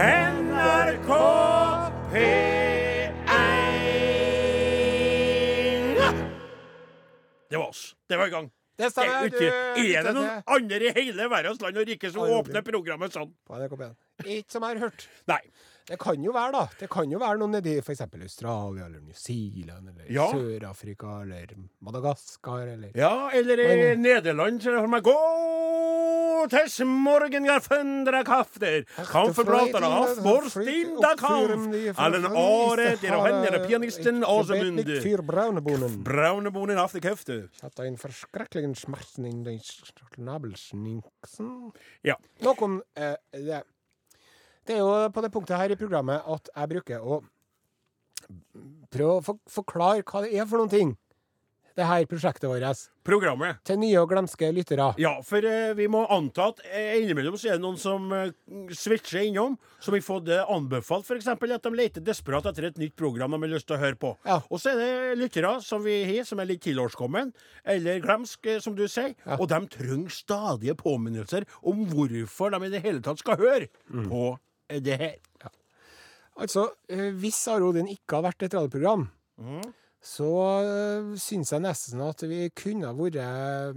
NRK P1 Det var oss. Det var i gang. Det Er, stemmer. ute- er det noen andre i hele verdens land og rike som åpner programmet sånn? På NRK P1. Ikke som jeg har hørt. Nei. Det kan jo være, da. Det kan jo være noen nedi f.eks. Australia eller New Zealand eller Ja. Sør-Afrika eller Madagaskar eller Ja, eller i Men- Nederland så har man morgen morgengaffen dere kafter. Kaffeblader av Forstin da kaff. Allen Are, der hender pianisten Åsemund. Braunebonen. Av de kæfte. Satt ein forskrekkelig smerten in den nabelsninksen. Ja. Nå om eh, det. Det er jo på det punktet her i programmet at jeg bruker å prøve å forklare hva det er for noen ting. Det her prosjektet vårt. Programmet. Til nye og glemske lyttere. Ja, for eh, vi må anta at eh, innimellom så er det noen som eh, switcher innom, som har fått det anbefalt, f.eks. at de leter desperat etter et nytt program de har lyst til å høre på. Ja. Og så er det lyttere som vi har, som er litt tilårskommen, eller glemsk, eh, som du sier, Ja. og de trenger stadige påminnelser om hvorfor de i det hele tatt skal høre Mm. på eh, det her. Altså, eh, hvis Arodin ikke har vært et radioprogram, mm. så uh, syns jeg nesten at vi kunne ha vært eh,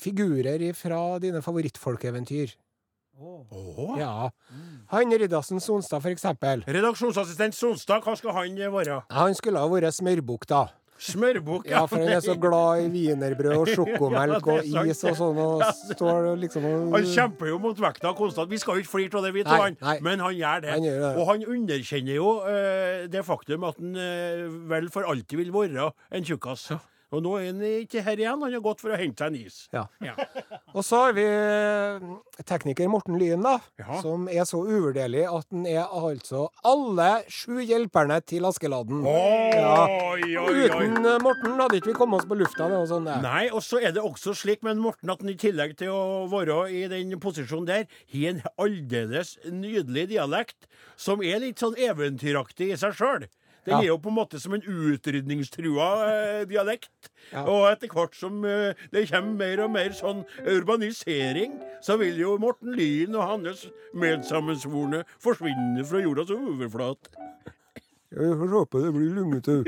figurer fra dine favorittfolkeeventyr. Åh. Ja. Han Riddarsen Sonstad, for eksempel. Redaksjonsassistent Sonstad, hva skal han eh, være? Han skulle ha vært smørbukk, da. Smørbukk? Ja, for han er så glad i wienerbrød og sjokomelk Ja, og is og sånn, og står liksom og Han kjemper jo mot vekta konstant. Vi skal jo ikke flire av det, vi to, han. men han gjør det. Han gjør det. Og han underkjenner jo uh, det faktum at han uh, vel for alltid vil være en tjukkas. Og nå er han ikke her igjen. Han har gått for å hente seg en is. Ja. Ja. Og så har vi eh, tekniker Morten Lyen, da. Ja. Som er så uvurderlig at han er altså alle sju hjelperne til Askeladden. Ja. Oi, oi, oi. Uten eh, Morten hadde ikke vi kommet oss på lufta. Det og sånn. Nei, og så er det også slik med Morten at han i tillegg til å være i den posisjonen der, har en aldeles nydelig dialekt som er litt sånn eventyraktig i seg sjøl. Den Ja. er jo på en måte som en utrydningstrua eh, dialekt. Ja. Og etter hvert som eh, det kommer mer og mer sånn urbanisering, så vil jo Morten Lien og hans medsammensvorne forsvinne fra jordas overflat. Jeg får håpe det blir lungete.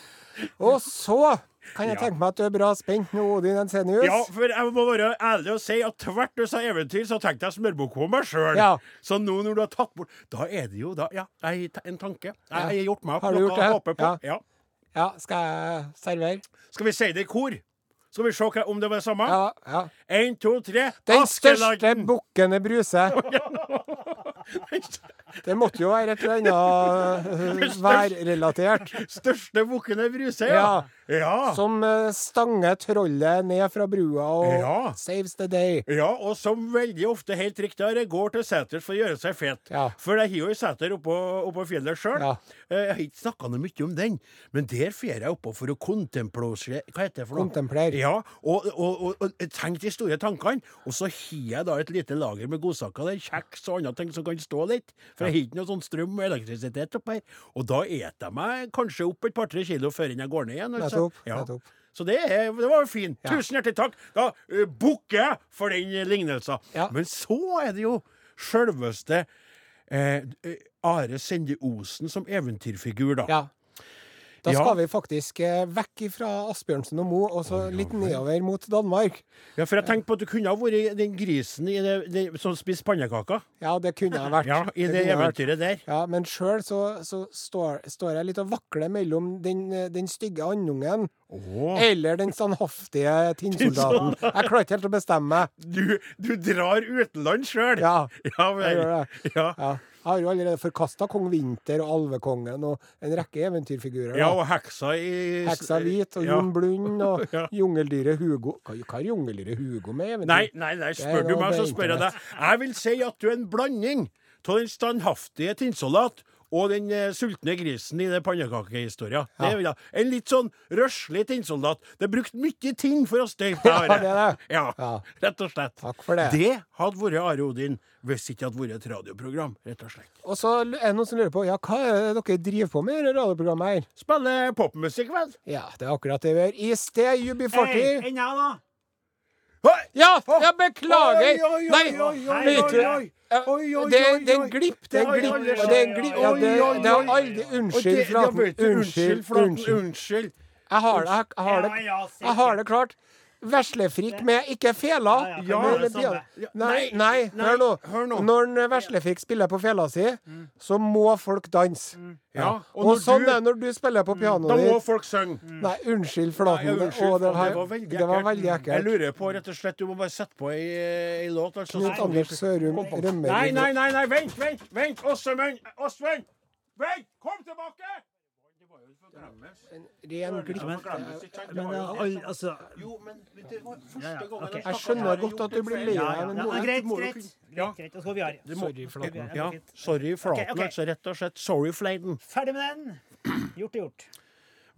Og så kan jeg Ja. tenke meg at du er bra spent nå, Odin Ensenius. Ja, for jeg må være ærlig og si at tvert du sa eventyr, så tenkte jeg smørbukk på meg sjøl. Ja. Så nå når du har tatt bort Da er det jo da Ja, jeg har en tanke. Jeg har gjort meg opp Har du noe å håpe på. Ja. Ja. Skal jeg servere? Skal vi si det i kor? Skal vi se om det var det samme? Ja. ja. Én, to, tre. Den største Askeladden. bukkene Bruse. Det måtte jo være et eller annet værrelatert. Største bukkene Bruse, Ja. ja. Ja. Som eh, stanger trollet ned fra brua og Ja. saves the day. Ja, og som veldig ofte helt riktig er, går til seters for å gjøre seg fet. Ja. For jeg har jo seter oppå, oppå fjellet sjøl. Ja. Jeg har ikke snakka noe mye om den, men der fer jeg oppå for å kontemplere Hva heter det for noe? Kontemplere. Ja, og, og, og, og tenk de store tankene. Og så har jeg da et lite lager med godsaker der, kjeks og andre ting som kan stå litt. For jeg har ikke noe sånn strøm og elektrisitet oppe her. Og da eter jeg meg kanskje opp et par-tre kilo før jeg går ned igjen. Altså. Nettopp. Ja. nettopp. Så det, er, det var jo fint. Ja. Tusen hjertelig takk. Da uh, bukker jeg for den lignelsen. Ja. Men så er det jo sjølveste eh, eh, Are Sende Osen som eventyrfigur, da. Ja. Da Ja. skal vi faktisk eh, vekk fra Asbjørnsen og Mo, og så litt nedover mot Danmark. Ja, For jeg tenkte på at du kunne ha vært den grisen i det, det, som spiser pannekaker. Ja, det kunne jeg vært. Ja, I det, det eventyret der. Ja, men sjøl så, så står, står jeg litt og vakler mellom den, den stygge andungen oh. eller den standhaftige tinnsoldaten. Jeg klarer ikke helt å bestemme meg. Du, du drar utenlands sjøl! Ja, ja, jeg gjør det. Ja. Ja. Jeg har jo allerede forkasta kong Vinter og Alvekongen og en rekke eventyrfigurer. da. Ja, og heksa i Heksa Hvit og Ja. Jon Blund og Ja. jungeldyret Hugo. Hva, hva har jungeldyret Hugo med eventyr? Nei, nei, nei, spør du meg, så spør jeg deg. Jeg vil si at du er en blanding av den standhaftige tinnsoldat og den eh, sultne grisen i det pannekakehistoria. Det Ja. En litt sånn røslig tinnsoldat. Det er brukt mye ting for å støype det Ja, det. Ja, Ja. rett og slett. Takk for det. Det hadde vært Are Odin hvis ikke hadde vært et radioprogram, rett og slett. Og så er det noen som lurer på ja, hva er det dere driver på med i dette radioprogrammet her? Spiller popmusikk, vel? Ja, det er akkurat det vi gjør. I sted UB40. Enn jeg, da? Ja, jeg beklager! Oi, oi, oi, oi, oi, oi, oi, oi. Oi, oi, Det oi, det er en glipp. Det er en glipp. Det er en glipp. Ja, det, det har aldri Unnskyld, Flaten. Unnskyld. Unnskyld. Jeg har det, jeg, har det, jeg har det klart. Veslefrikk med ikke fela. Ja, ja, Ja, men Ja, Nei, nei, nei, nei, hør nå. hør nå. Når en veslefrikk spiller på fela si, så må folk danse. Ja, Og, og sånn du- er det når du spiller på Da må ditt. folk synge. Nei, unnskyld, Nei, Flaten. unnskyld, Å, det, her, det var veldig ekkelt. Jeg lurer på, rett og slett, du må bare sette på ei, ei låt. Altså, Knut så- Anders Sørum rømmer Nei, nei, nei, nei, vent, vent, vent! Åsmund! Åsmund! Vent! Kom tilbake! Det var jo for glemmes. En ren glipp. Det Men all, altså Jo, men det var første Ja, ja, gangen jeg skjønner godt at du blir lei deg, ja, men ja, Greit, greit. Ja. greit, greit. Da skal vi videre. Sorry, Flaten. Ja, sorry, Flaten. Altså, rett og slett. Sorry, Flaten. Ferdig med den. Gjort er gjort.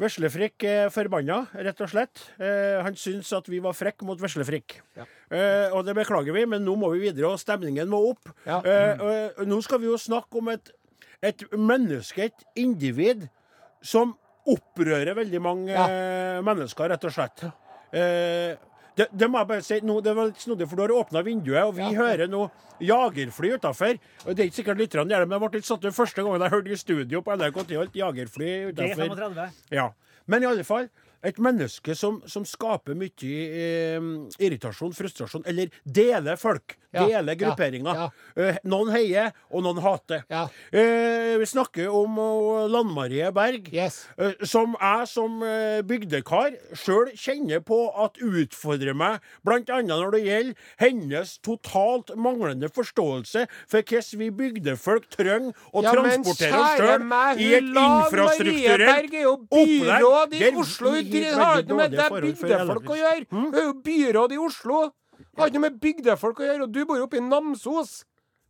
Veslefrikk er forbanna, rett og slett. Eh, han syns at vi var frekke mot Veslefrikk. Ja. Eh, og det beklager vi, men nå må vi videre, og stemningen må opp. Ja. Eh, og nå skal vi jo snakke om et, et menneske, et individ, som opprører veldig mange Ja. eh, mennesker, rett og slett. Eh, det, det må jeg bare si, nå, det var litt snodig, for du har åpna vinduet, og vi Ja. hører nå jagerfly utafor. Det er ikke sikkert lytterne gjør det, men jeg ble litt satt ut første gangen jeg hørte i studio på NRK et jagerfly utafor. Ja. Men i alle fall, et menneske som, som skaper mye eh, irritasjon, frustrasjon, eller deler folk. Ja, Deler ja, grupperinger. ja. Eh, noen heier, og noen hater. Ja. Eh, vi snakker om uh, Lan Marie Berg. Yes. Eh, Som jeg som eh, bygdekar sjøl kjenner på at utfordrer meg, bl.a. når det gjelder hennes totalt manglende forståelse for hvordan vi bygdefolk trenger å Ja, transportere oss sjøl i et infrastrukturelt er byråd i Oslo. Hun har ikke noe med det bygdefolk å gjøre. Hun er jo byråd i Oslo. Det Har ikke noe med bygdefolk å gjøre, og du bor jo oppe i Namsos.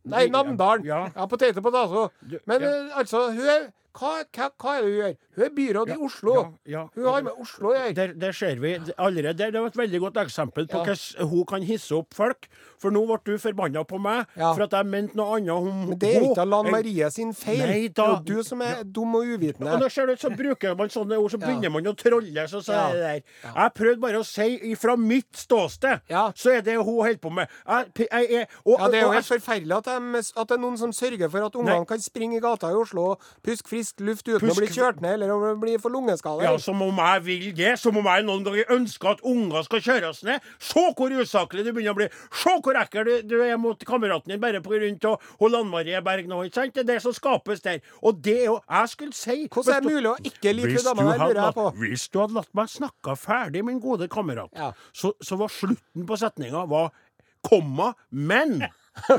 Nei, Namdalen. ja. Ja, potet og potet. Men eh, altså, hun er hva, hva, hva er det hun gjør? Hun er byråd i Oslo. Ja, ja. Hun har med Oslo å gjøre. Der, der ser vi allerede. Det var et veldig godt eksempel på Ja. hvordan hun kan hisse opp folk. For nå ble du forbanna på meg Ja. for at jeg mente noe annet om Men det er ikke. Lan Marie sin feil. Nei, det er jo du som er dum og Og uvitende. når ser det ut, så bruker man sånne ord, så Ja. begynner man å trolle. Så, sier Ja. er det der. Jeg prøvde bare å si fra mitt ståsted, Ja. så er det hun holder på med. Jeg, jeg, jeg, og, Ja, Det er jo helt forferdelig at, de, at det er noen som sørger for at ungene kan springe i gata i Oslo og puske frisk luft uten Pusk- å bli kjørt ned eller å bli for lungeskade. Ja, Som om jeg vil det. Som om jeg noen ganger ønsker at unger skal kjøres ned. Se hvor usaklig du begynner å bli. Se hvor ekkel du, du er mot kameraten din bare pga. Lan Marie Berg nå. ikke sant? Det er det som skapes der. Og det er jo Jeg skulle si Hvordan er det mulig å ikke like hun dama der, lurer jeg på. hvis du hadde latt meg snakke ferdig, min gode kamerat, Ja. så, så var slutten på setninga var komma, men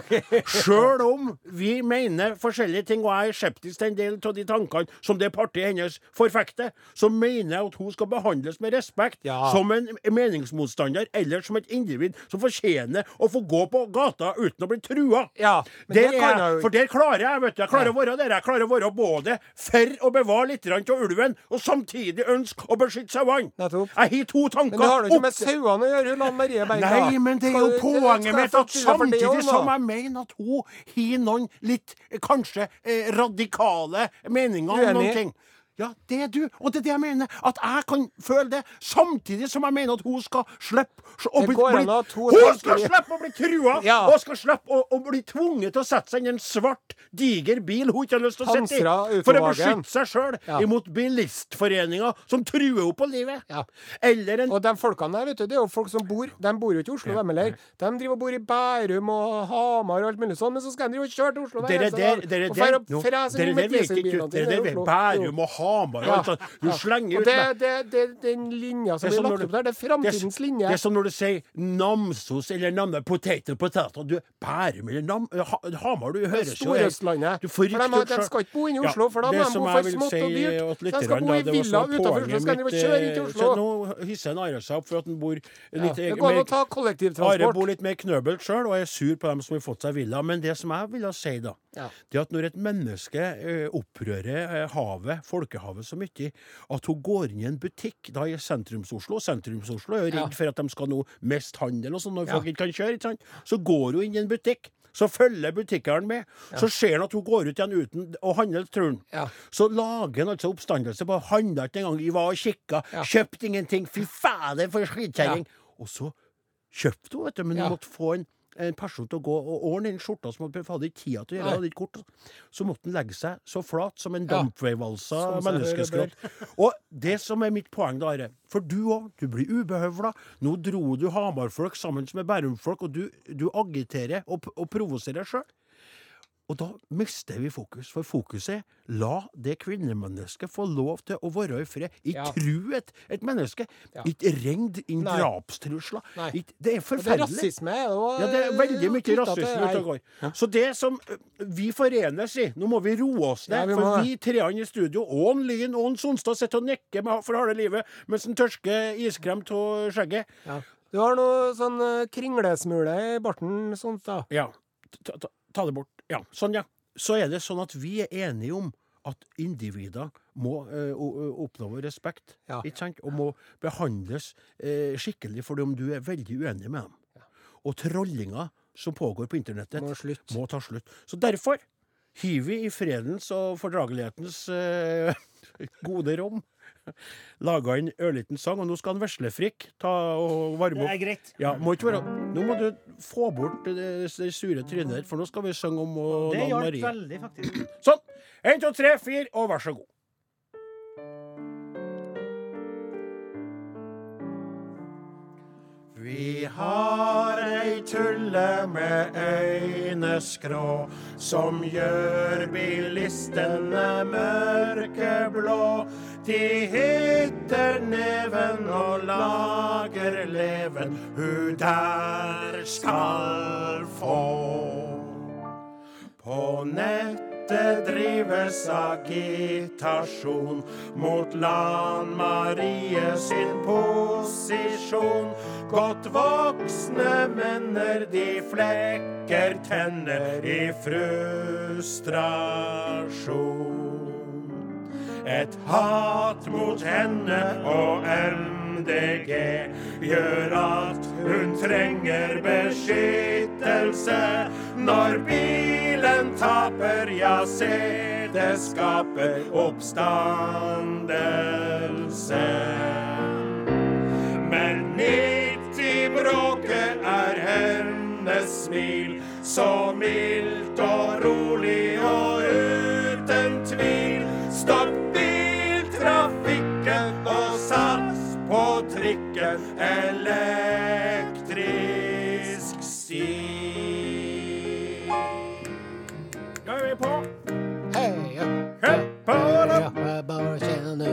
Sjøl om vi mener forskjellige ting, og jeg er skeptisk til en del av de tankene som det partiet hennes forfekter, så mener jeg at hun skal behandles med respekt Ja. som en meningsmotstander eller som et individ som fortjener å få gå på gata uten å bli trua. Ja, men Det det kan er, jeg for der klarer jeg vet du, jeg klarer å være der. Jeg klarer å være både for å bevare litt av ulven, og samtidig ønske å beskytte sauene. Jeg har to tanker. Men det har jo ikke med sauene å gjøre, Lan Marie Berga. Nei, men det er jo poenget mitt at samtidig også, som jeg mener at hun har noen litt eh, kanskje eh, radikale meninger om noen ting. Ja, det er du. Og det er det jeg mener. At jeg kan føle det, samtidig som jeg mener at hun skal slippe å bli, bli Hun skal slippe å bli trua! Ja. Og skal slippe å, å bli tvunget til å sette seg inn i en svart, diger bil hun ikke har lyst til å sitte i. For å beskytte seg sjøl Ja. imot bilistforeninger som truer henne på livet. Ja. Eller en Og de folkene der, vet du, det er jo folk som bor De bor jo ikke i Oslo, dem heller. De driver og bor i Bærum og Hamar og alt mulig sånn, men så skal de jo og kjøre til Oslo hver eneste dag. Og fære- nå, frese der med dieselbilene vet Oslo. Bærum og Hamar og alt sånt. Du slenger ut det, det, det, den linja som blir lagt opp der, det er framtidens linje. det er som når du sier Namsos eller Namne, potato, potato. Du, Bærum eller Nam... Ha, Hamar, du høres jo Storøstlandet. Du får riktig de skal ikke bo inne i Ja, Oslo, for da må de bo for smått si og dyrt. de skal bo i villa så utenfor Oslo, så skal de kjøre inn til eh, Oslo. Nå hisser en Are seg opp for at han bor Ja, litt det går an å ta kollektivtransport. Are bor litt mer knøbelt sjøl og er sur på dem som har fått seg villa. Men det som jeg ville si, da, Ja. det at når et menneske eh, opprører havet, havet, folkehavet, så mye at hun går inn i en butikk da i sentrums-Oslo Sentrums-Oslo er jo redd for at de skal nå miste handel og sånn når folk ikke kan kjøre. ikke sant? Så går hun inn i en butikk. Så følger butikkeren med. Så ser han at hun går ut igjen uten å handle, tror han. Så lager han altså oppstandelse på handla ikke engang. i var og kikka, kjøpte ingenting. Fy fader, for skitkjerring! Og så kjøpte hun, vet du, men hun måtte få en, en person til å gå og ordne den skjorta som hadde ikke tid til å gjøre. Hadde ikke kort. Så måtte han legge seg så flat som en Ja. dampveivalsa menneskeskrott. Og det som er mitt poeng, da, Are For du òg, du blir ubehøvla. Nå dro du Hamar-folk sammen med Bærum-folk, og du, du agiterer og, og provoserer sjøl. Og da mister vi fokus, for fokuset er la det kvinnemennesket få lov til å være i fred. Ikke Ja. tru et, et menneske. Ja. Ikke ringd inn Nei. drapstrusler. Nei. Det er forferdelig. det er rasisme. Og, Ja, det er veldig mye rasisme ute og går. Så det som vi forenes i Nå må vi roe oss ned. vi for vi treene i studio, og en Lyn og en Sonstad, sitter og nikker for harde livet mens en tørsker iskrem av skjegget. Ja. Du har noe sånn eh, kringlesmule i barten, Sonstad. Ja. Ta, ta, ta det bort. Ja. Sånn, ja. Så er det sånn at vi er enige om at individer må ø, ø, oppnå respekt, Ja. og må behandles eh, skikkelig for om du er veldig uenig med dem. Og trollinga som pågår på internettet, Må må ta slutt. Så derfor hiver vi i fredens og fordragelighetens eh, gode rom. Laga en ørliten sang, og nå skal han Veslefrikk ta og varme Det er greit. Ja, må ikke være Nå må du få bort det, det sure trynet ditt, for nå skal vi synge om og, Det hjalp veldig, faktisk. Sånn. Én, to, tre, fire, og vær så god. Vi har ei tulle med øyneskrå som gjør bilistene mørkeblå. De hytter neven og lager leven hun der skal få. På nettet drives agitasjon mot Lan Marie sin posisjon. Godt voksne menner, de flekker tenner i frustrasjon. Et hat mot henne og MDG gjør at hun trenger beskyttelse. Når bilen taper, ja, se, det skaper oppstandelse. Men midt i bråket er hennes smil så mildt og rolig og på trikken, elektrisk sti. Da er vi på. Hei, ja. Hei, på. Ja, Bare kjenne nå.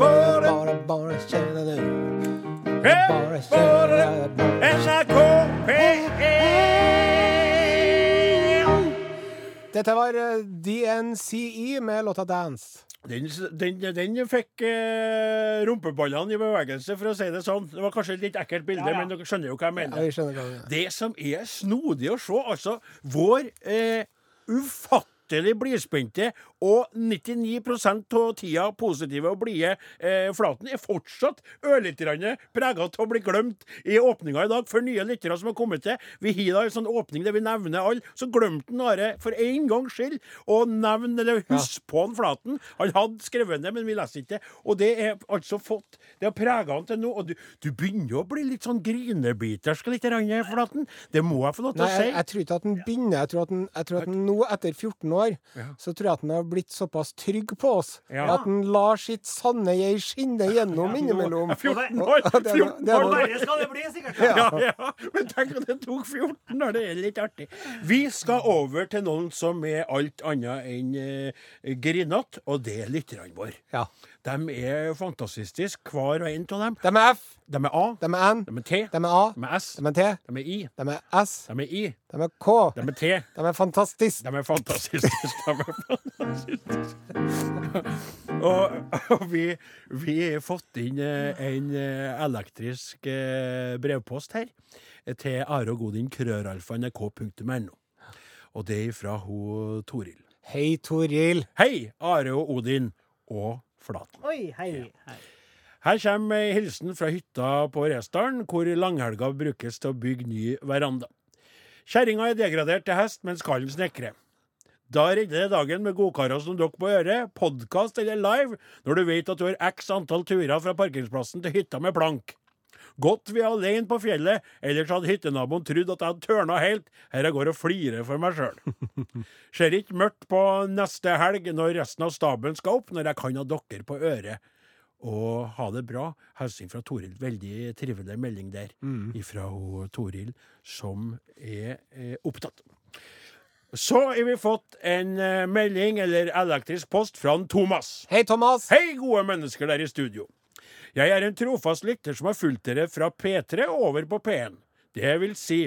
på det. Bare, bare kjenne nå. Hei, Bare kjenne nå. NRK P1. Dette var eh, DNCE med låta 'Dance'. Den, den, den fikk eh, rumpeballene i bevegelse, for å si det sånn. Det var kanskje et litt ekkelt bilde, Ja, ja. men dere skjønner jo hva jeg mener. Ja, jeg hva. Det som er snodig å se, altså vår eh, ufattelig blidspente og 99 av tida positive og blide eh, Flaten er fortsatt ørlite prega av å bli glemt i åpninga i dag. For nye lyttere som har kommet til. Vi har da en sånn åpning der vi nevner alle. Så glemte Are for en gangs skyld å nevne eller huske på han Flaten. Han hadde skrevet det, men vi leser ikke det. Og det er altså fått Det har prega han til nå. Og du, du begynner å bli litt sånn grinebitersk litt, grann, Flaten. Det må jeg få lov til Nei, å si. jeg, jeg tror ikke at den begynner. Jeg tror at den, jeg tror at den nå, etter 14 år, Ja. så tror jeg at han har blitt såpass trygg på oss Ja. at han lar sitt sanne jeg skinne gjennom innimellom. 14 år! Ja, det er noe- 14 er år verre skal det bli, sikkert. Ja, ja, men tenk at det tok 14 år, det er litt artig. Vi skal over til noen som er alt annet enn eh, grinete, og det er lytterne våre. Ja. De er fantastiske, hver og en av dem. De er F, De er A, de er N, de er T, de er A, de er S, de er T, de er I, de er S, de er I, de er K, de er T. de er fantastiske. De er fantastiske. De er fantastiske. og, og vi, vi har fått inn eh, en eh, elektrisk eh, brevpost her eh, til Are og Godin krøralfa nrk.no. Og det er fra ho Toril. Hei, Toril. Hei, Are og Odin og Flaten. Oi, hei. hei. Her kommer ei hilsen fra hytta på Resdalen, hvor langhelga brukes til å bygge ny veranda. Kjerringa er degradert til hest, mens kallen snekrer. Da redder det dagen med godkarer som dere på øret, podkast eller live, når du vet at du har x antall turer fra parkeringsplassen til hytta med plank. Godt vi er alene på fjellet, ellers hadde hyttenaboen trodd at jeg hadde tørna helt. Her jeg går og flirer for meg sjøl. Ser ikke mørkt på neste helg når resten av staben skal opp, når jeg kan ha dere på øret. Og ha det bra. Hilsen fra Toril. Veldig trivelig melding der ifra hun Toril, som er eh, opptatt. Så har vi fått en eh, melding, eller elektrisk post, fra Thomas. Hei, Thomas. Hei, gode mennesker der i studio. Jeg er en trofast lytter som har fulgt dere fra P3 over på P1. Det vil si,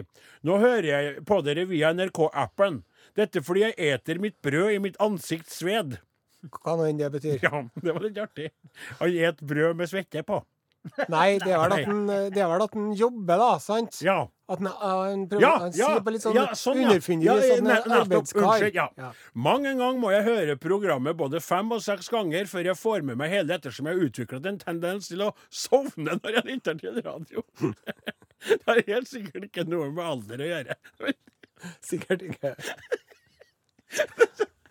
nå hører jeg på dere via NRK-appen. Dette fordi jeg eter mitt brød i mitt ansikts sved. Hva nå enn det betyr. Ja, det var litt artig. Han et brød med svette på. Nei, det er vel at han, det er vel at han jobber, da, sant? Ja. At han, han prøver Ja, han sier på litt sånn, ja, sånn, underfundig Ja, sånn arbeidskar. Unnskyld, ja. Ja. Mang en må jeg høre programmet både fem og seks ganger før jeg får med meg hele, ettersom jeg har utviklet en tendens til å sovne når jeg lytter til radio. Det har helt sikkert ikke noe med alder å gjøre. Sikkert ikke.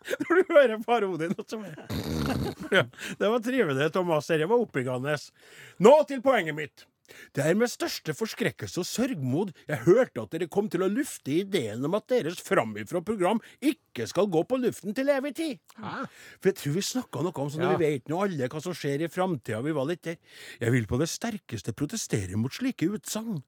Når du hører parodien ja, Det var trivelig, Thomas. Dette var oppbyggende. Nå til poenget mitt. Det er med største forskrekkelse og sørgmod jeg hørte at dere kom til å lufte ideen om at deres framifrå program ikke skal gå på luften til evig tid. For jeg tror vi snakka noe om sånn Ja. vi vet nå alle hva som skjer i framtida. Vi var litt der. Jeg vil på det sterkeste protestere mot slike utsagn.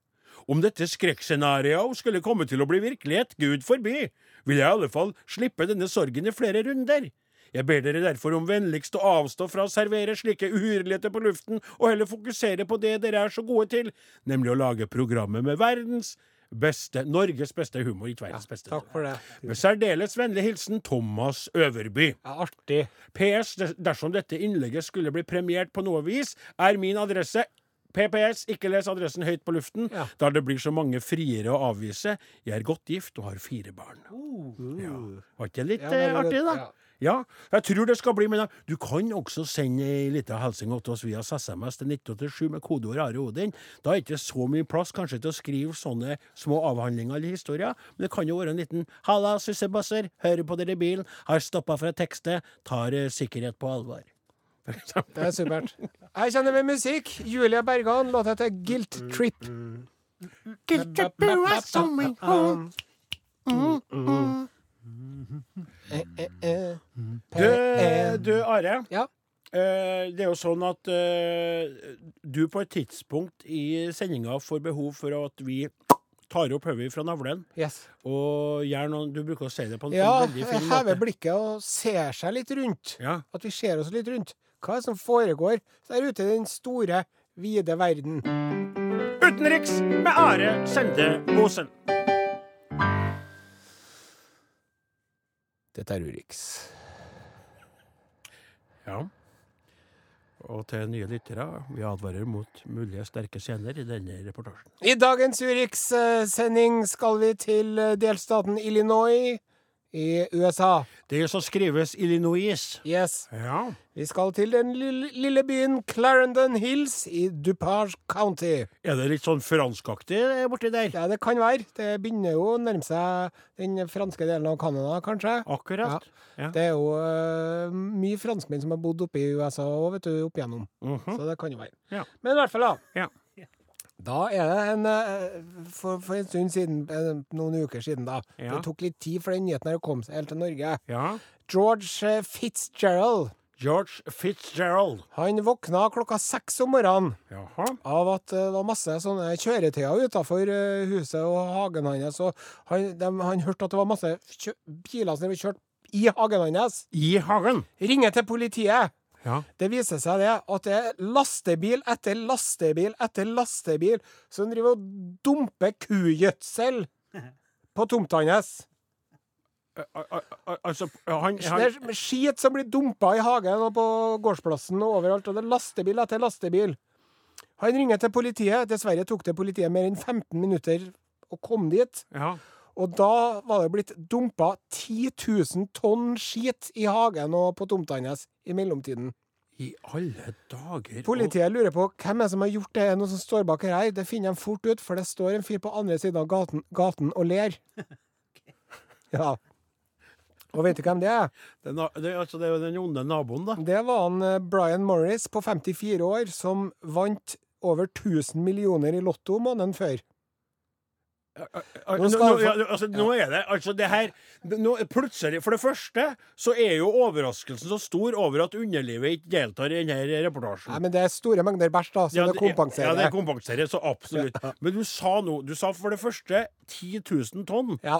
Om dette skrekkscenarioet skulle komme til å bli virkelighet, Gud forby, vil jeg i alle fall slippe denne sorgen i flere runder. Jeg ber dere derfor om vennligst å avstå fra å servere slike uhyrligheter på luften, og heller fokusere på det dere er så gode til, nemlig å lage programmet med verdens beste, Norges beste humor, ikke verdens beste. Takk for det. Med særdeles vennlig hilsen Thomas Øverby. Ja, artig. PS. Dersom dette innlegget skulle bli premiert på noe vis, er min adresse PPS, ikke les adressen høyt på luften, Ja. da det blir så mange friere å avvise. Jeg er godt gift og har fire barn. Ja. Var ikke det litt Ja, eh, artig, da? ja. Ja, jeg tror det skal bli med. Du kan også sende ei lita hilsen til oss via SMS til 1987 med kodeord Are Odin. Da er det ikke så mye plass kanskje til å skrive sånne små avhandlinger eller historier, men det kan jo være en liten 'Halla, sussebasser, hører på dere i bilen, har stoppa for å tekste, tar eh, sikkerhet på alvor'. Det er supert. Jeg kjenner med musikk. Julia Bergan, låta heter Guilt Trip. Guilt Trip eh, eh. Du, du Are. Ja. Uh, det er jo sånn at uh, du på et tidspunkt i sendinga får behov for at vi tar opp hodet fra navlen Yes. og gjør noen, Du bruker å si det på en Ja, sånn veldig fin hever blikket og ser seg litt rundt. Ja. At vi ser oss litt rundt. Hva er det som foregår der ute i den store, vide verden? Utenriks med Are Sende Osen. Dette er Urix. Ja. Og til nye lyttere, vi advarer mot mulige sterke scener i denne reportasjen. I dagens Urix-sending skal vi til eh, delstaten Illinois i USA. Det som skrives Illinois. Yes. Ja. Vi skal til den lille, lille byen Clarendon Hills i DuPage County. Er det litt sånn franskaktig eh, borti der? Ja, det kan være. Det begynner jo å nærme seg den franske delen av Canada, kanskje. Akkurat. Ja. Det er jo uh, mye franskmenn som har bodd oppe i USA òg, vet du, opp igjennom. Mhm. Så det kan jo være. Ja. Men i hvert fall, da. Da er det en eh, For, for en stund siden, eh, noen uker siden, da. Ja. Det tok litt tid for den nyheten her å komme seg helt til Norge. Ja. George eh, Fitzgerald. George Fitzgerald. Han våkna klokka seks om morgenen Jaha. av at det var masse sånne kjøretøyer utafor huset og hagen hans. Og han, de, han hørte at det var masse biler som ble kjørt kjørte i hagen hans. I hagen. Ringer til politiet. Ja. Det viser seg det at det er lastebil etter lastebil etter lastebil som driver og dumper kugjødsel på tomta hans. Al- Altså, han, Det er skit som blir dumpa i hagen og på gårdsplassen og overalt, og det er lastebil etter lastebil. Han ringer til politiet. Dessverre tok det politiet mer enn 15 minutter å komme dit. Ja. Og da var det blitt dumpa 10 000 tonn skit i hagen og på tomta hennes i mellomtiden. I alle dager. Politiet lurer på hvem er som har gjort det, er det noe som står bak her. Det finner de fort ut, for det står en fyr på andre siden av gaten, gaten og ler. Ja. Og vet du hvem det er? Det, det, altså, det er jo den onde naboen, da. Det var han eh, Brian Morris på 54 år som vant over 1000 millioner i Lotto måneden før. Nå, ja, altså, er det altså det her nå, Plutselig, For det første så er jo overraskelsen så stor over at underlivet ikke deltar i denne reportasjen. Nei, men det er store mengder bæsj, da, så Ja, det kompenserer. Ja, det kompenserer, så absolutt. Men du sa nå Du sa for det første 10 000 tonn, Ja.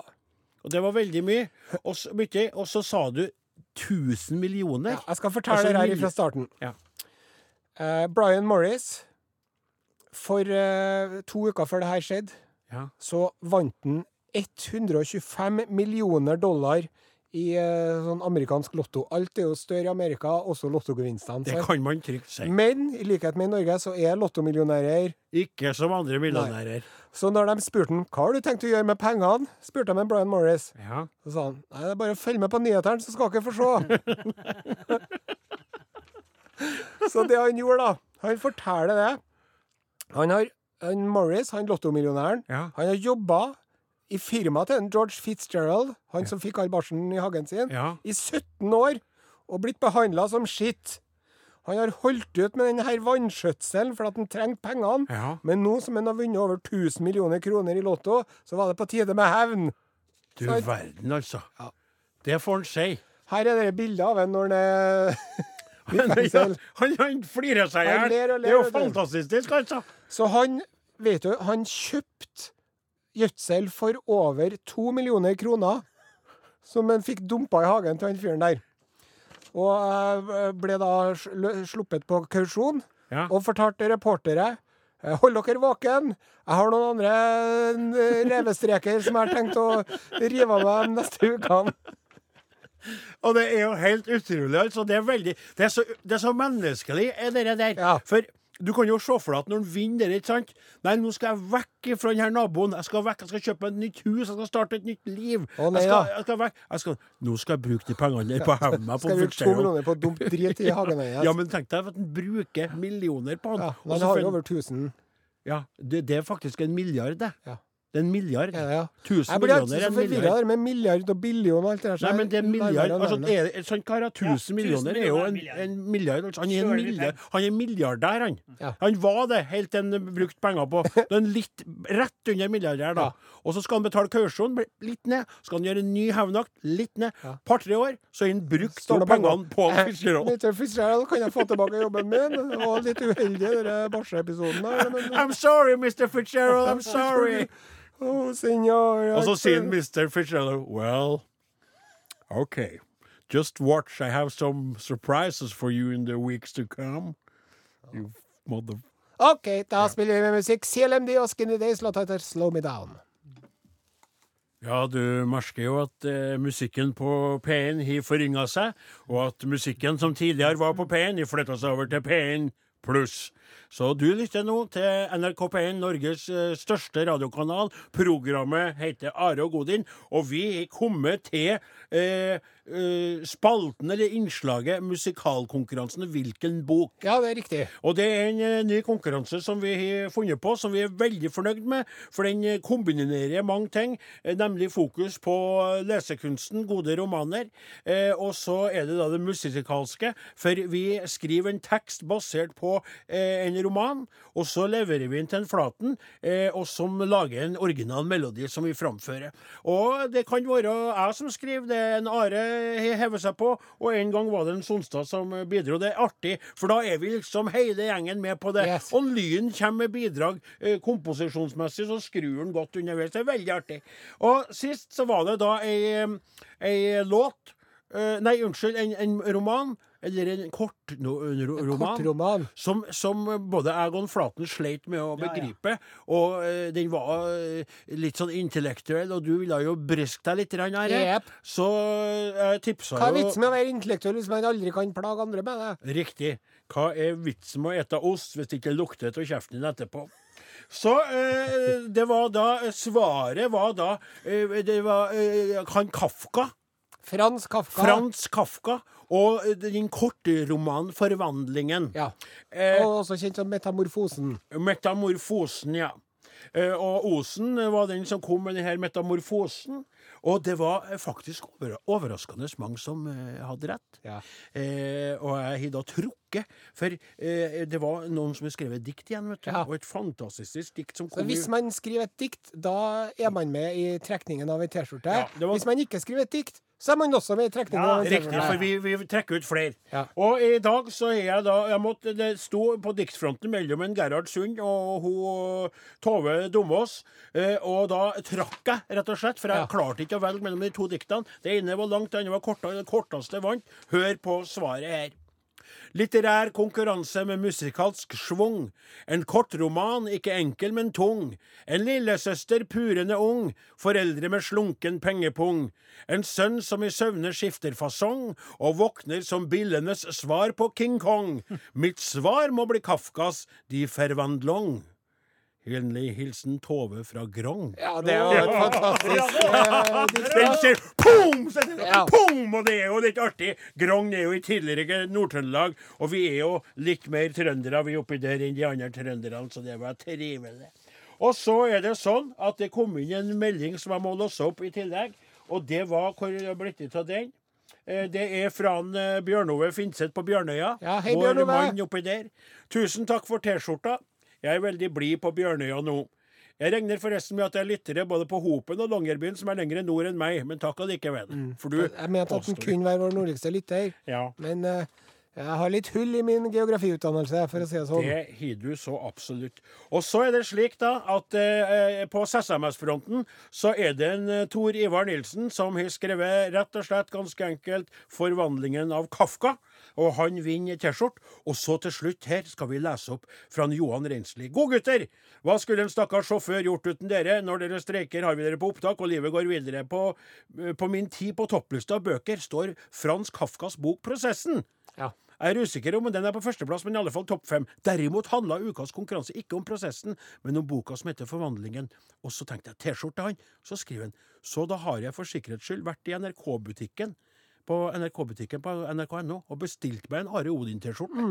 og det var veldig mye. Og så, mye, og så sa du 1000 millioner. Ja, jeg skal fortelle Altså, det her fra starten. Ja. Uh, Brian Morris, for uh, to uker før det her skjedde, Ja. Så vant han 125 millioner dollar i eh, sånn amerikansk lotto. Alt er jo større i Amerika, også lottogevinstene. Det kan man trygt si. Men i likhet med i Norge, så er lottomillionærer Ikke som andre millionærer. Så når de spurte han hva har du tenkt å gjøre med pengene, spurte de Brian Morris. Ja. Så sa han nei, det er bare å følge med på nyhetene, så skal dere få se. så det han gjorde, da Han forteller det. Han har han Morris, han lottomillionæren, Ja. han har jobba i firmaet til en George Fitzgerald, han som fikk all barsen i hagen sin, Ja. i 17 år og blitt behandla som skitt. Han har holdt ut med denne vannskjøtselen for at han trengte pengene. Ja. Men nå som han har vunnet over 1000 millioner kroner i Lotto, så var det på tide med hevn. Du verden, altså. Ja. Det får han si. Her er det bilder av en når han er han, han flirer seg i hjel. Det er jo fantastisk, altså. Så han, vet du, han kjøpte gjødsel for over to millioner kroner, som han fikk dumpa i hagen til han fyren der. Og eh, ble da sluppet på kausjon, Ja. og fortalte reportere eh, Hold dere våken. Jeg har noen andre eh, revestreker som jeg har tenkt å rive av meg de neste ukene. Og det er jo helt utrolig. altså. Det er veldig, det er så, det er så menneskelig, det der. Ja. For du kan jo se for deg at når han vinner ikke sant Nei, nå skal jeg vekk fra denne naboen. Jeg skal vekk, jeg skal kjøpe et nytt hus, jeg skal starte et nytt liv. Å, nei jeg, skal, jeg skal vekk. Jeg skal, nå skal jeg bruke de pengene på hevna Skal jeg bruke to millioner på dumt drit i hagen hans? Ja, men tenk deg at han bruker millioner på han. Ja, han har jo over 1000. Ja, det, det er faktisk en milliard, det. Ja. Det er en milliard. Ja, ja? 1000 Jeg blir alltid millioner er så en forvirra milliard. der med milliard og billion og alt det der. Nei, men det er milliard. Altså, er det, sånn kar, 1000 1000 millioner er jo en, en milliard. Altså, han er en milliard, han er milliardær, han. Ja. Han var det helt til han brukte penger på Det er en litt rett under milliardær, da. Ja. Og så skal han betale kausjon, litt ned. Skal han gjøre en ny hevnakt, litt ned. Ja. Par-tre år, så har han brukt pengene på Fitzgerald. Mr. Fitzgerald, kan jeg få tilbake jobben min? Det var litt uheldig, den barseepisoden der. Men, I'm sorry, Mr. Fitzgerald, I'm sorry. Oh, senor, Og så sier Mr. Fitzgerald Well, OK. Just watch. I have some surprises for you in the weeks to come. You mother... OK, da spiller vi med musikk. CLMD og Skinny Days, låta heter Slow Me Down. Ja, du merker jo at eh, musikken på P1 har forynga seg, og at musikken som tidligere var på P1, har flytta seg over til P1 pluss. Så du lytter nå til NRK P1, Norges eh, største radiokanal. Programmet heter Are og Godin, og vi er kommet til eh, eh, spalten eller innslaget musikalkonkurransen Hvilken bok? Ja, det er riktig. Og det er en eh, ny konkurranse som vi har funnet på, som vi er veldig fornøyd med. For den eh, kombinerer mange ting, nemlig fokus på lesekunsten, gode romaner. Og så er det da det musikalske. For vi skriver en tekst basert på en roman, og så leverer vi den til en Flaten, og som lager en original melodi som vi framfører. Og det kan være jeg som skriver det, er en Are hever seg på, og en gang var det en Sonstad som bidro. Det er artig, for da er vi liksom hele gjengen med på det. Yes. Og Lyn kommer med bidrag eh, komposisjonsmessig, så skrur han godt underveis. Det er veldig artig. Og sist så var det da ei, ei låt eh, Nei, unnskyld, en, en roman. Eller en kort no, ro, roman. Kortroman. Som, som både Egon Flaten sleit med å Ja, ja. begripe. Og uh, den var uh, litt sånn intellektuell, og du ville jo briske deg litt. her. Yep. Så jeg tipsa Hva er vitsen med å være intellektuell hvis man aldri kan plage andre med det? Riktig. Hva er vitsen med å ete ost hvis det ikke lukter av kjeften din etterpå? Så eh, det var da Svaret var da eh, Det var eh, han Kafka. Frans Kafka. Frans Kafka. Og din korte kortromanen 'Forvandlingen'. Ja. Eh, Og også kjent som Metamorfosen. Metamorfosen, ja. Eh, og Osen var den som kom med denne metamorfosen. Og det var eh, faktisk overraskende mange som eh, hadde rett. Ja. Eh, og jeg har da trukket, for eh, det var noen som har skrevet dikt igjen, vet du. Ja. Og et fantastisk dikt som Så kom hvis man skriver et dikt, da er man med i trekningen av ei T-skjorte. Ja, var- Hvis man ikke skriver et dikt, så er man også med i trekningen Ja, av ei Riktig, for vi, vi trekker ut flere. Ja. Og i dag så er jeg da jeg måtte, Det sto på diktfronten mellom en Gerhard Sund og hun Tove Domås. Eh, og da trakk jeg, rett og slett, for jeg Ja. klarte ikke å velge mellom de to diktene. Det ene var langt, det andre var kortere. Det korteste vant. Hør på svaret her. Litterær konkurranse med musikalsk schwung. En kort roman, ikke enkel, men tung. En lillesøster purende ung. Foreldre med slunken pengepung. En sønn som i søvne skifter fasong, og våkner som billenes svar på King Kong. Mitt svar må bli Kafkas De Fervandlong. Vennlig hilsen Tove fra Grong. Ja, det er jo et fantastisk eh, dikt. Den ser pum! Ja. pum! Og det er jo litt artig. Grong er jo i tidligere Nord-Trøndelag, og vi er jo litt mer trøndere vi oppi der enn de andre trønderne, så det var trivelig. Og så er det sånn at det kom inn en melding som jeg må låse opp i tillegg, og det var hvor det blitt av den. Eh, Det er fra eh, Bjørnove Finseth på Bjørnøya. Ja, hei, Vår mann oppi der. Tusen takk for T-skjorta. Jeg er veldig blid på Bjørnøya nå. Jeg regner forresten med at det er lyttere både på Hopen og Longyearbyen som er lenger nord enn meg, men takk allikevel. For du Jeg mente at den kunne være vår nordligste lytter, Ja, men uh, jeg har litt hull i min geografiutdannelse, for å si det sånn. det har du så absolutt. Og så er det slik da at eh, på SMS-fronten så er det en eh, Tor Ivar Nilsen som har skrevet rett og slett ganske enkelt 'Forvandlingen av Kafka'. Og han vinner T-skjorte. Og så til slutt her skal vi lese opp fra Johan Rensli. God gutter! Hva skulle en stakkars sjåfør gjort uten dere? Når dere streiker, har vi dere på opptak, og livet går videre. På, eh, på min tid på topplista av bøker står Frans Kafkas bok 'Prosessen'. Ja. Jeg er usikker om den er på førsteplass, men i alle fall topp fem. Derimot handla ukas konkurranse ikke om prosessen, men om boka som heter Forvandlingen. Og så tenkte jeg T-skjorte han. Så skriver han Så da har jeg for sikkerhets skyld vært i NRK-butikken på NRK-butikken på nrk.no og bestilt meg en Are Odin-T-skjorte.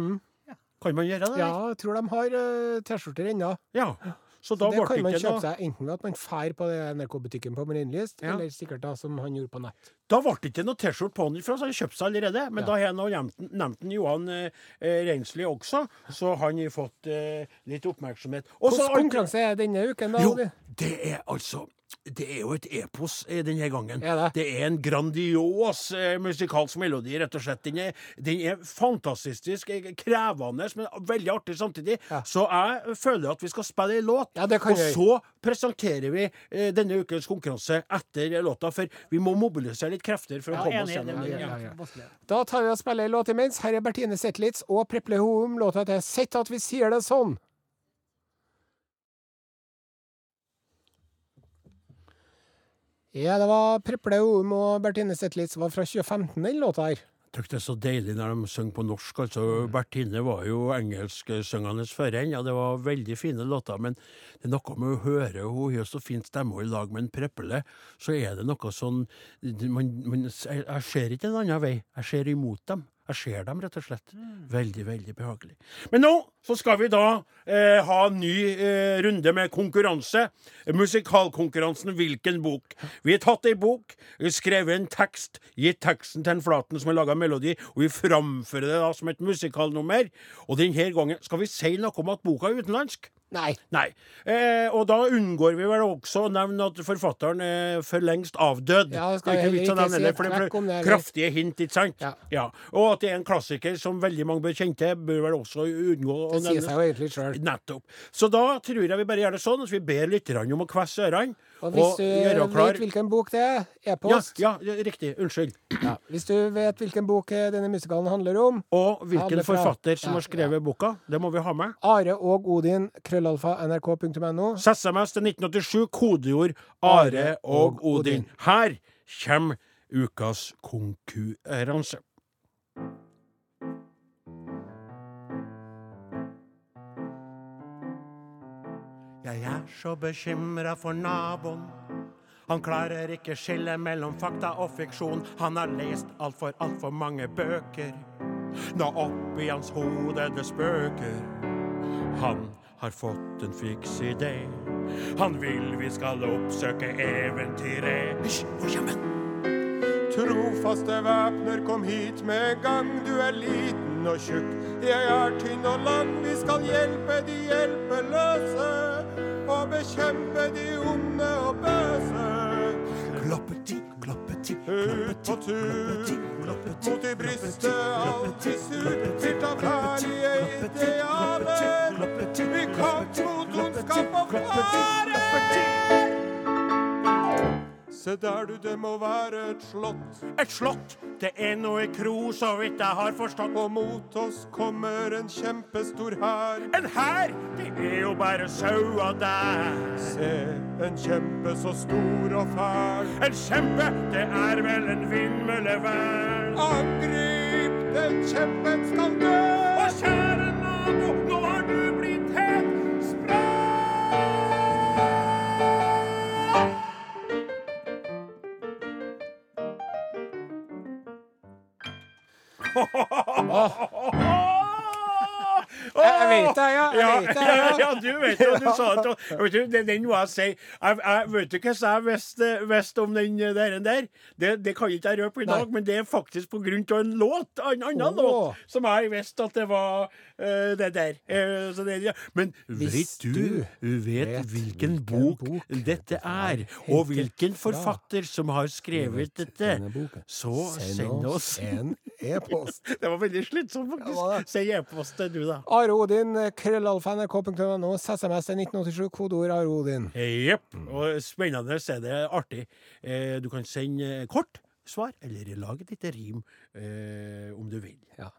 Kan man gjøre det? Mm. Ja, jeg tror de har eh, T-skjorter ennå. ja. Så da Det kan man kjøpe noe seg enten ved at man drar på NRK-butikken på Marienlyst, Ja. eller sikkert da som han gjorde på nett. Da ble det ikke noe T-skjorte på den, for han kjøpte kjøpt seg allerede. Men Ja. da har jeg nevnt, nevnt Johan eh, Reinsli Rensli også, så han har fått eh, litt oppmerksomhet. Så Hvilken konkurranse er det denne uken, da? Jo, det er altså Det er jo et epos eh, denne gangen. Er det? er en grandios eh, musikalsk melodi, rett og slett. Den er, den er fantastisk eh, krevende, men veldig artig samtidig. Ja. Så jeg føler at vi skal spille ei låt, Ja, det kan og så presenterer vi eh, denne ukens konkurranse etter låta. For vi må mobilisere litt krefter for å Ja, komme oss gjennom Det den. ja, ja. Da tar vi og spiller en låt imens. Her er Bertine Zetlitz og Preple Houm. Låta heter 'Sett at vi sier det sånn'. Ja, det var Preple Houm og Bertine Zetlitz. Var fra 2015, den låta her. Jeg synes det er så deilig når de synger på norsk. altså. Bertine var jo engelsksyngende før henne, ja, det var veldig fine låter. Men det er noe med å høre Hun har så fin stemme, i lag med en Preple, så er det noe sånn man, man, jeg ser ikke en annen vei. Jeg ser imot dem. Jeg ser dem, rett og slett. Veldig, veldig behagelig. Men nå så skal vi da eh, ha en ny eh, runde med konkurranse. Musikalkonkurransen Hvilken bok? Vi har tatt ei bok, skrevet en tekst, gitt teksten til en Flaten som har laga melodi, og vi framfører det da som et musikalnummer. Og denne gangen skal vi si noe om at boka er utenlandsk. Nei. Nei. Eh, og da unngår vi vel også å nevne at forfatteren er for lengst avdød. Ja, det skal er ikke vits å nevne det, for det eller? kraftige hint, ikke sant? Ja. Og at det er en klassiker som veldig mange bør kjenne til, bør vel også unngå å Det sier nevne. seg jo egentlig sjøl. Nettopp. Så da tror jeg vi bare gjør det sånn at vi ber lytterne om å kvesse ørene Og hvis du gjøre klar vet hvilken bok det er, ja, e-post. ja, riktig. Unnskyld. Ja. Hvis du vet hvilken bok eh, denne musikalen handler om, Og hvilken er forfatter som ja, har skrevet boka. Det må vi ha med. Are og Odin, krøllalfa, nrk.no. SMS til 1987, kodeord Are og Odin. Her kommer ukas konkurranse. Er så bekymra for naboen. Han klarer ikke skille mellom fakta og fiksjon. Han har lest altfor, altfor mange bøker. Nå oppi hans hode det spøker. Han har fått en fiks idé. Han vil vi skal oppsøke eventyret. Hysj? Trofaste væpner, kom hit med gang. Du er liten og tjukk, jeg er tynn og lang. Vi skal hjelpe de hjelpeløse bekjempe de onde og bøse. Kloppeti, kloppeti, kloppeti, kloppeti, mot i brystet, alltid surfylt av herlige idealer. Vi kamp mot ondskap og fare. Se der du, det må være et slott. Et slott, det er noe kro, så vidt jeg har forstått. Og mot oss kommer en kjempestor hær. En hær, det er jo bare saua der. Se, en kjempe så stor og fæl. En kjempe, det er vel en vindmølle vel. Angrip, den kjempen skal dø. Og kjære Oh. Jeg vet det, ja. Jeg Ja, vet det, ja, ja. du vet jo, du sa det. Vet du, det- den må jeg si. Jeg, jeg vet du hva jeg visste, visste om den der? der? Det, det kan ikke jeg røpe i dag, men det er faktisk på grunn av en låt. En annen oh. låt som jeg visste at det var uh, det der. Uh, det, ja. Men vet du, vet vet hvilken bok bok dette er, og hvilken forfatter som har skrevet dette, så send oss en e-post. Det var veldig slitsomt, faktisk. det. Send e-post til du, da. Are Odin, krøllalfa.nrk.no, SMS til 1987, kodeord er Odin. Jepp. Og spennende er det artig. Eh, du kan sende kort svar, eller lage et lite rim eh, om du vil. Ja.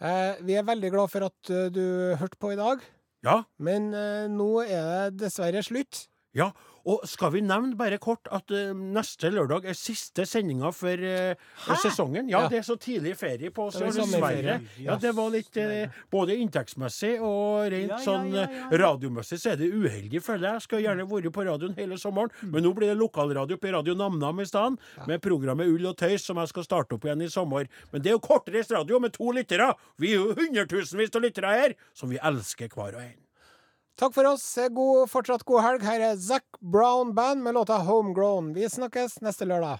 Eh, vi er veldig glad for at eh, du hørte på i dag, Ja, men eh, nå er det dessverre slutt. Ja. Og skal vi nevne bare kort at uh, neste lørdag er siste sendinga for uh, sesongen? Ja, Ja. det er så tidlig ferie på oss, er dessverre. Ja, det var litt uh, Både inntektsmessig og rent Ja, sånn radiomessig så er det uheldig, føler jeg. Jeg skal gjerne vært på radioen hele sommeren, men nå blir det lokalradio på Radio Namnam i stedet, med programmet Ull og tøys, som jeg skal starte opp igjen i sommer. Men det er jo kortreist radio med to lyttere. Vi er jo hundretusenvis av lyttere her, som vi elsker hver og en. Takk for oss. God, fortsatt god helg. Her er Zac Brown Band med låta Homegrown. Vi snakkes neste lørdag.